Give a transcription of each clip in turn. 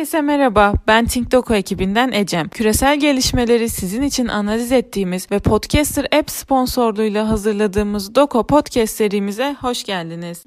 Herkese merhaba, ben TinkDoku ekibinden Ecem. Küresel gelişmeleri sizin için analiz ettiğimiz ve Podcaster App sponsorluğuyla hazırladığımız Doko Podcast serimize hoş geldiniz.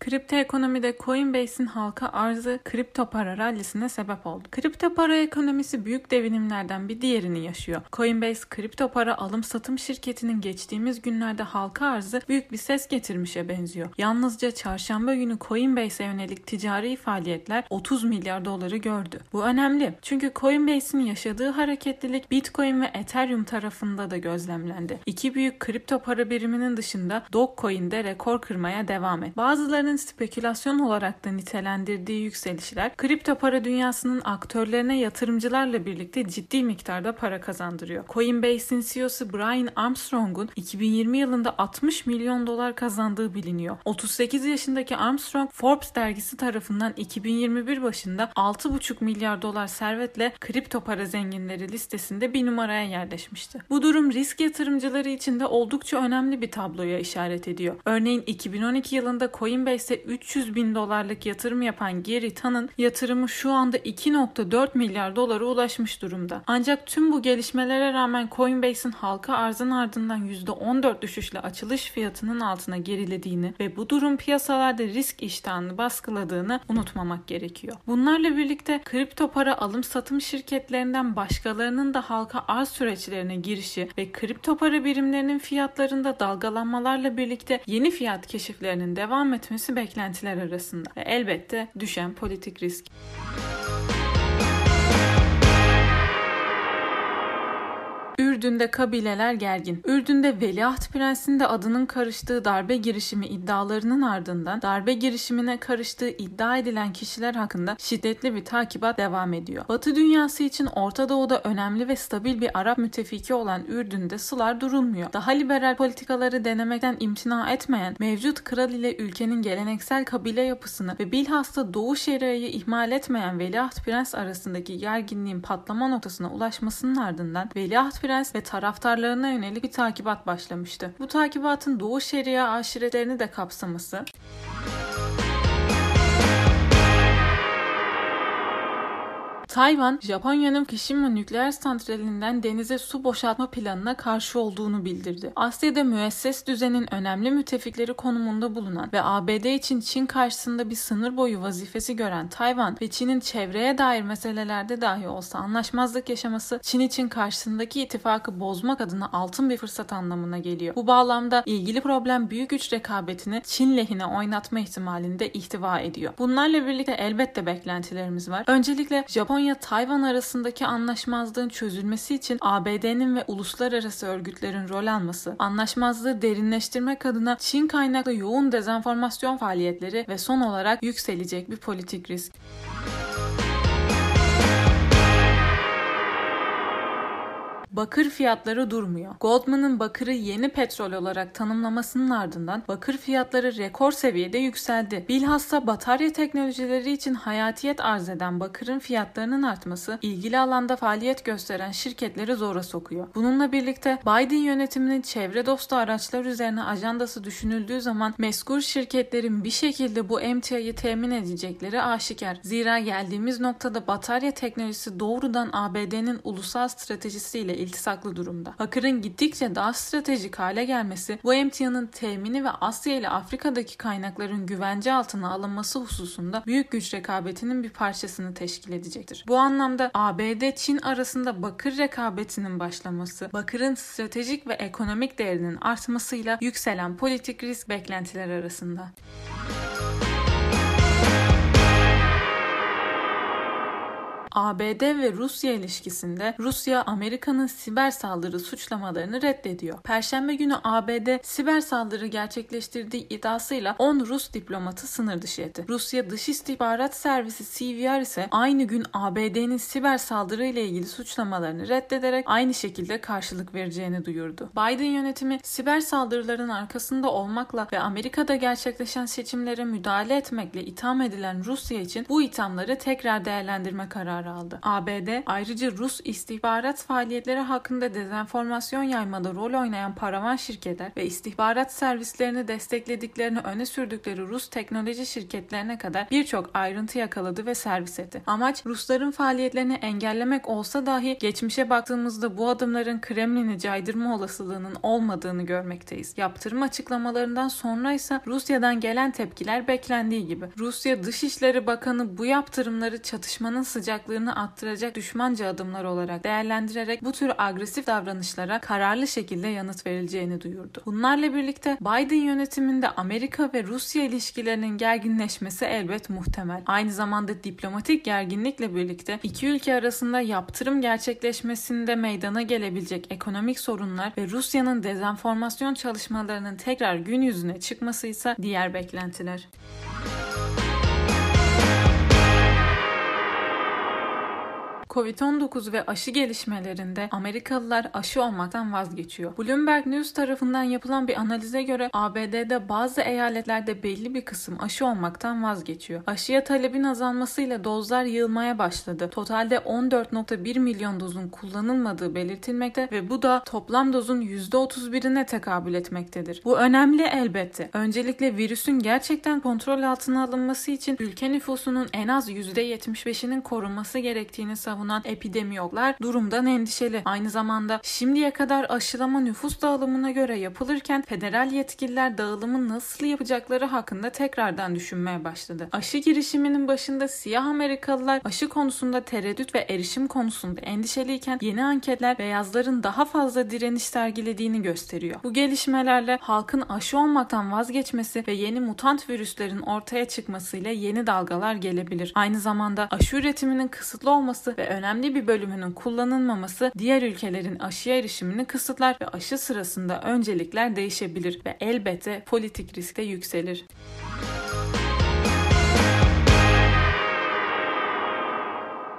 Kripto ekonomide Coinbase'in halka arzı kripto para rallisine sebep oldu. Kripto para ekonomisi büyük devinimlerden bir diğerini yaşıyor. Coinbase kripto para alım satım şirketinin geçtiğimiz günlerde halka arzı büyük bir ses getirmişe benziyor. Yalnızca çarşamba günü Coinbase'e yönelik ticari faaliyetler 30 milyar doları gördü. Bu önemli çünkü Coinbase'in yaşadığı hareketlilik Bitcoin ve Ethereum tarafında da gözlemlendi. İki büyük kripto para biriminin dışında Dogecoin'de rekor kırmaya devam et. Bazılarının spekülasyon olarak da nitelendirdiği yükselişler kripto para dünyasının aktörlerine yatırımcılarla birlikte ciddi miktarda para kazandırıyor. Coinbase'in CEO'su Brian Armstrong'un 2020 yılında 60 milyon dolar kazandığı biliniyor. 38 yaşındaki Armstrong Forbes dergisi tarafından 2021 başında 6,5 milyar dolar servetle kripto para zenginleri listesinde bir numaraya yerleşmişti. Bu durum risk yatırımcıları için de oldukça önemli bir tabloya işaret ediyor. Örneğin 2012 yılında Coinbase ise 300 bin dolarlık yatırım yapan Gary Tan'ın yatırımı şu anda 2.4 milyar dolara ulaşmış durumda. Ancak tüm bu gelişmelere rağmen Coinbase'in halka arzın ardından %14 düşüşle açılış fiyatının altına gerilediğini ve bu durum piyasalarda risk iştahını baskıladığını unutmamak gerekiyor. Bunlarla birlikte kripto para alım satım şirketlerinden başkalarının da halka arz süreçlerine girişi ve kripto para birimlerinin fiyatlarında dalgalanmalarla birlikte yeni fiyat keşiflerinin devam etmesi beklentiler arasında. Ve elbette düşen politik risk. Ürdün'de kabileler gergin. Ürdün'de Veliaht Prens'in de adının karıştığı darbe girişimi iddialarının ardından darbe girişimine karıştığı iddia edilen kişiler hakkında şiddetli bir takibat devam ediyor. Batı dünyası için Orta Doğu'da önemli ve stabil bir Arap müttefiki olan Ürdün'de sular durulmuyor. Daha liberal politikaları denemekten imtina etmeyen mevcut kral ile ülkenin geleneksel kabile yapısını ve bilhassa Doğu Şeria'yı ihmal etmeyen Veliaht Prens arasındaki gerginliğin patlama noktasına ulaşmasının ardından Veliaht Prens ve taraftarlarına yönelik bir takibat başlamıştı. Bu takibatın Doğu Şeria aşiretlerini de kapsaması Tayvan, Japonya'nın Fukushima nükleer santralinden denize su boşaltma planına karşı olduğunu bildirdi. Asya'da müesses düzenin önemli müttefikleri konumunda bulunan ve ABD için Çin karşısında bir sınır boyu vazifesi gören Tayvan ve Çin'in çevreye dair meselelerde dahi olsa anlaşmazlık yaşaması Çin için karşısındaki ittifakı bozmak adına altın bir fırsat anlamına geliyor. Bu bağlamda ilgili problem büyük güç rekabetini Çin lehine oynatma ihtimalinde ihtiva ediyor. Bunlarla birlikte elbette beklentilerimiz var. Öncelikle Japon Japonya-Tayvan arasındaki anlaşmazlığın çözülmesi için ABD'nin ve uluslararası örgütlerin rol alması, anlaşmazlığı derinleştirmek adına Çin kaynaklı yoğun dezenformasyon faaliyetleri ve son olarak yükselecek bir politik risk. Bakır fiyatları durmuyor. Goldman'ın bakırı yeni petrol olarak tanımlamasının ardından bakır fiyatları rekor seviyede yükseldi. Bilhassa batarya teknolojileri için hayatiyet arz eden bakırın fiyatlarının artması ilgili alanda faaliyet gösteren şirketleri zora sokuyor. Bununla birlikte Biden yönetiminin çevre dostu araçlar üzerine ajandası düşünüldüğü zaman meskur şirketlerin bir şekilde bu emtiayı temin edecekleri aşikar. Zira geldiğimiz noktada batarya teknolojisi doğrudan ABD'nin ulusal stratejisiyle iltisaklı durumda. Bakır'ın gittikçe daha stratejik hale gelmesi bu emtianın temini ve Asya ile Afrika'daki kaynakların güvence altına alınması hususunda büyük güç rekabetinin bir parçasını teşkil edecektir. Bu anlamda ABD-Çin arasında bakır rekabetinin başlaması, bakırın stratejik ve ekonomik değerinin artmasıyla yükselen politik risk beklentiler arasında. ABD ve Rusya ilişkisinde Rusya Amerika'nın siber saldırı suçlamalarını reddediyor. Perşembe günü ABD siber saldırı gerçekleştirdiği iddiasıyla 10 Rus diplomatı sınır dışı etti. Rusya Dış İstihbarat Servisi CVR ise aynı gün ABD'nin siber saldırı ile ilgili suçlamalarını reddederek aynı şekilde karşılık vereceğini duyurdu. Biden yönetimi siber saldırıların arkasında olmakla ve Amerika'da gerçekleşen seçimlere müdahale etmekle itham edilen Rusya için bu ithamları tekrar değerlendirme kararı kararı aldı. ABD ayrıca Rus istihbarat faaliyetleri hakkında dezenformasyon yaymada rol oynayan paravan şirketler ve istihbarat servislerini desteklediklerini öne sürdükleri Rus teknoloji şirketlerine kadar birçok ayrıntı yakaladı ve servis etti. Amaç Rusların faaliyetlerini engellemek olsa dahi geçmişe baktığımızda bu adımların Kremlin'i caydırma olasılığının olmadığını görmekteyiz. Yaptırım açıklamalarından sonra ise Rusya'dan gelen tepkiler beklendiği gibi. Rusya Dışişleri Bakanı bu yaptırımları çatışmanın sıcaklığını arttıracak düşmanca adımlar olarak değerlendirerek bu tür agresif davranışlara kararlı şekilde yanıt verileceğini duyurdu. Bunlarla birlikte Biden yönetiminde Amerika ve Rusya ilişkilerinin gerginleşmesi elbet muhtemel. Aynı zamanda diplomatik gerginlikle birlikte iki ülke arasında yaptırım gerçekleşmesinde meydana gelebilecek ekonomik sorunlar ve Rusya'nın dezenformasyon çalışmalarının tekrar gün yüzüne çıkması ise diğer beklentiler. Covid-19 ve aşı gelişmelerinde Amerikalılar aşı olmaktan vazgeçiyor. Bloomberg News tarafından yapılan bir analize göre ABD'de bazı eyaletlerde belli bir kısım aşı olmaktan vazgeçiyor. Aşıya talebin azalmasıyla dozlar yığılmaya başladı. Totalde 14.1 milyon dozun kullanılmadığı belirtilmekte ve bu da toplam dozun %31'ine tekabül etmektedir. Bu önemli elbette. Öncelikle virüsün gerçekten kontrol altına alınması için ülke nüfusunun en az %75'inin korunması gerektiğini savunuyor savunan epidemiyologlar durumdan endişeli. Aynı zamanda şimdiye kadar aşılama nüfus dağılımına göre yapılırken federal yetkililer dağılımı nasıl yapacakları hakkında tekrardan düşünmeye başladı. Aşı girişiminin başında siyah Amerikalılar aşı konusunda tereddüt ve erişim konusunda endişeliyken yeni anketler beyazların daha fazla direniş sergilediğini gösteriyor. Bu gelişmelerle halkın aşı olmaktan vazgeçmesi ve yeni mutant virüslerin ortaya çıkmasıyla yeni dalgalar gelebilir. Aynı zamanda aşı üretiminin kısıtlı olması ve önemli bir bölümünün kullanılmaması diğer ülkelerin aşıya erişimini kısıtlar ve aşı sırasında öncelikler değişebilir ve elbette politik risk de yükselir.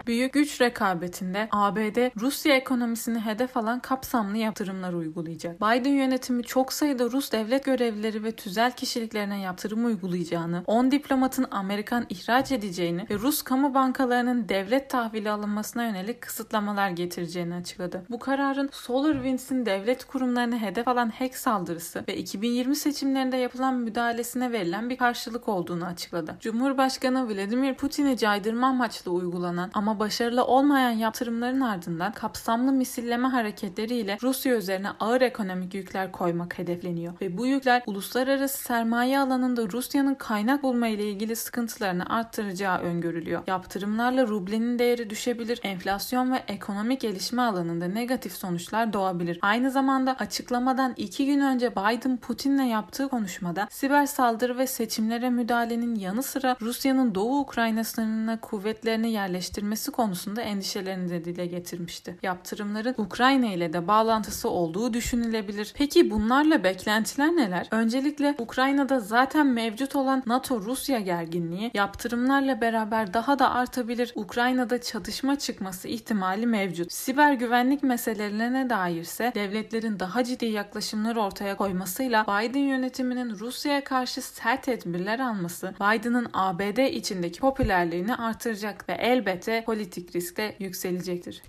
Büyük güç rekabetinde ABD Rusya ekonomisini hedef alan kapsamlı yaptırımlar uygulayacak. Biden yönetimi çok sayıda Rus devlet görevlileri ve tüzel kişiliklerine yaptırım uygulayacağını, 10 diplomatın Amerikan ihraç edeceğini ve Rus kamu bankalarının devlet tahvili alınmasına yönelik kısıtlamalar getireceğini açıkladı. Bu kararın SolarWinds'in devlet kurumlarını hedef alan hack saldırısı ve 2020 seçimlerinde yapılan müdahalesine verilen bir karşılık olduğunu açıkladı. Cumhurbaşkanı Vladimir Putin'i caydırma amaçlı uygulanan ama başarılı olmayan yaptırımların ardından kapsamlı misilleme hareketleriyle Rusya üzerine ağır ekonomik yükler koymak hedefleniyor ve bu yükler uluslararası sermaye alanında Rusya'nın kaynak bulma ile ilgili sıkıntılarını arttıracağı öngörülüyor. Yaptırımlarla rublenin değeri düşebilir, enflasyon ve ekonomik gelişme alanında negatif sonuçlar doğabilir. Aynı zamanda açıklamadan iki gün önce Biden Putin'le yaptığı konuşmada siber saldırı ve seçimlere müdahalenin yanı sıra Rusya'nın Doğu Ukrayna sınırına kuvvetlerini yerleştirmesi konusunda endişelerini de dile getirmişti. Yaptırımların Ukrayna ile de bağlantısı olduğu düşünülebilir. Peki bunlarla beklentiler neler? Öncelikle Ukrayna'da zaten mevcut olan NATO-Rusya gerginliği yaptırımlarla beraber daha da artabilir. Ukrayna'da çatışma çıkması ihtimali mevcut. Siber güvenlik meselelerine dairse devletlerin daha ciddi yaklaşımlar ortaya koymasıyla Biden yönetiminin Rusya'ya karşı sert tedbirler alması Biden'ın ABD içindeki popülerliğini artıracak ve elbette politik risk de yükselecektir.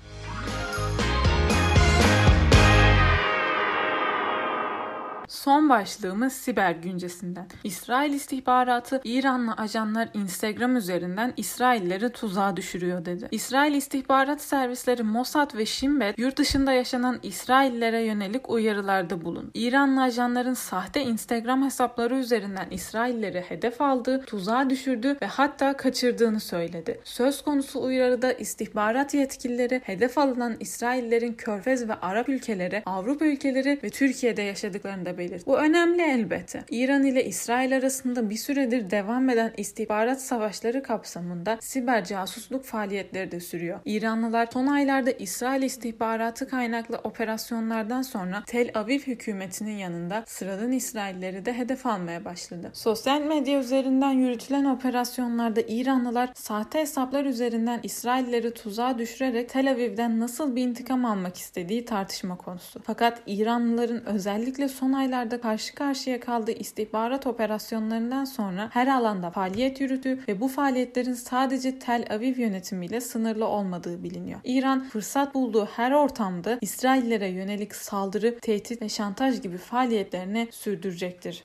Son başlığımız siber güncesinden. İsrail istihbaratı İranlı ajanlar Instagram üzerinden İsrailleri tuzağa düşürüyor dedi. İsrail istihbarat servisleri Mossad ve Shin Bet yurt dışında yaşanan İsraillere yönelik uyarılarda bulun. İranlı ajanların sahte Instagram hesapları üzerinden İsrailleri hedef aldığı, tuzağa düşürdü ve hatta kaçırdığını söyledi. Söz konusu uyarıda istihbarat yetkilileri hedef alınan İsraillerin Körfez ve Arap ülkeleri, Avrupa ülkeleri ve Türkiye'de yaşadıklarını da belirtti. Bu önemli elbette. İran ile İsrail arasında bir süredir devam eden istihbarat savaşları kapsamında siber casusluk faaliyetleri de sürüyor. İranlılar son aylarda İsrail istihbaratı kaynaklı operasyonlardan sonra Tel Aviv hükümetinin yanında sıradan İsrailleri de hedef almaya başladı. Sosyal medya üzerinden yürütülen operasyonlarda İranlılar sahte hesaplar üzerinden İsrailleri tuzağa düşürerek Tel Aviv'den nasıl bir intikam almak istediği tartışma konusu. Fakat İranlıların özellikle son aylarda yıllarda karşı karşıya kaldığı istihbarat operasyonlarından sonra her alanda faaliyet yürüdü ve bu faaliyetlerin sadece Tel Aviv yönetimiyle sınırlı olmadığı biliniyor. İran fırsat bulduğu her ortamda İsraillere yönelik saldırı, tehdit ve şantaj gibi faaliyetlerini sürdürecektir.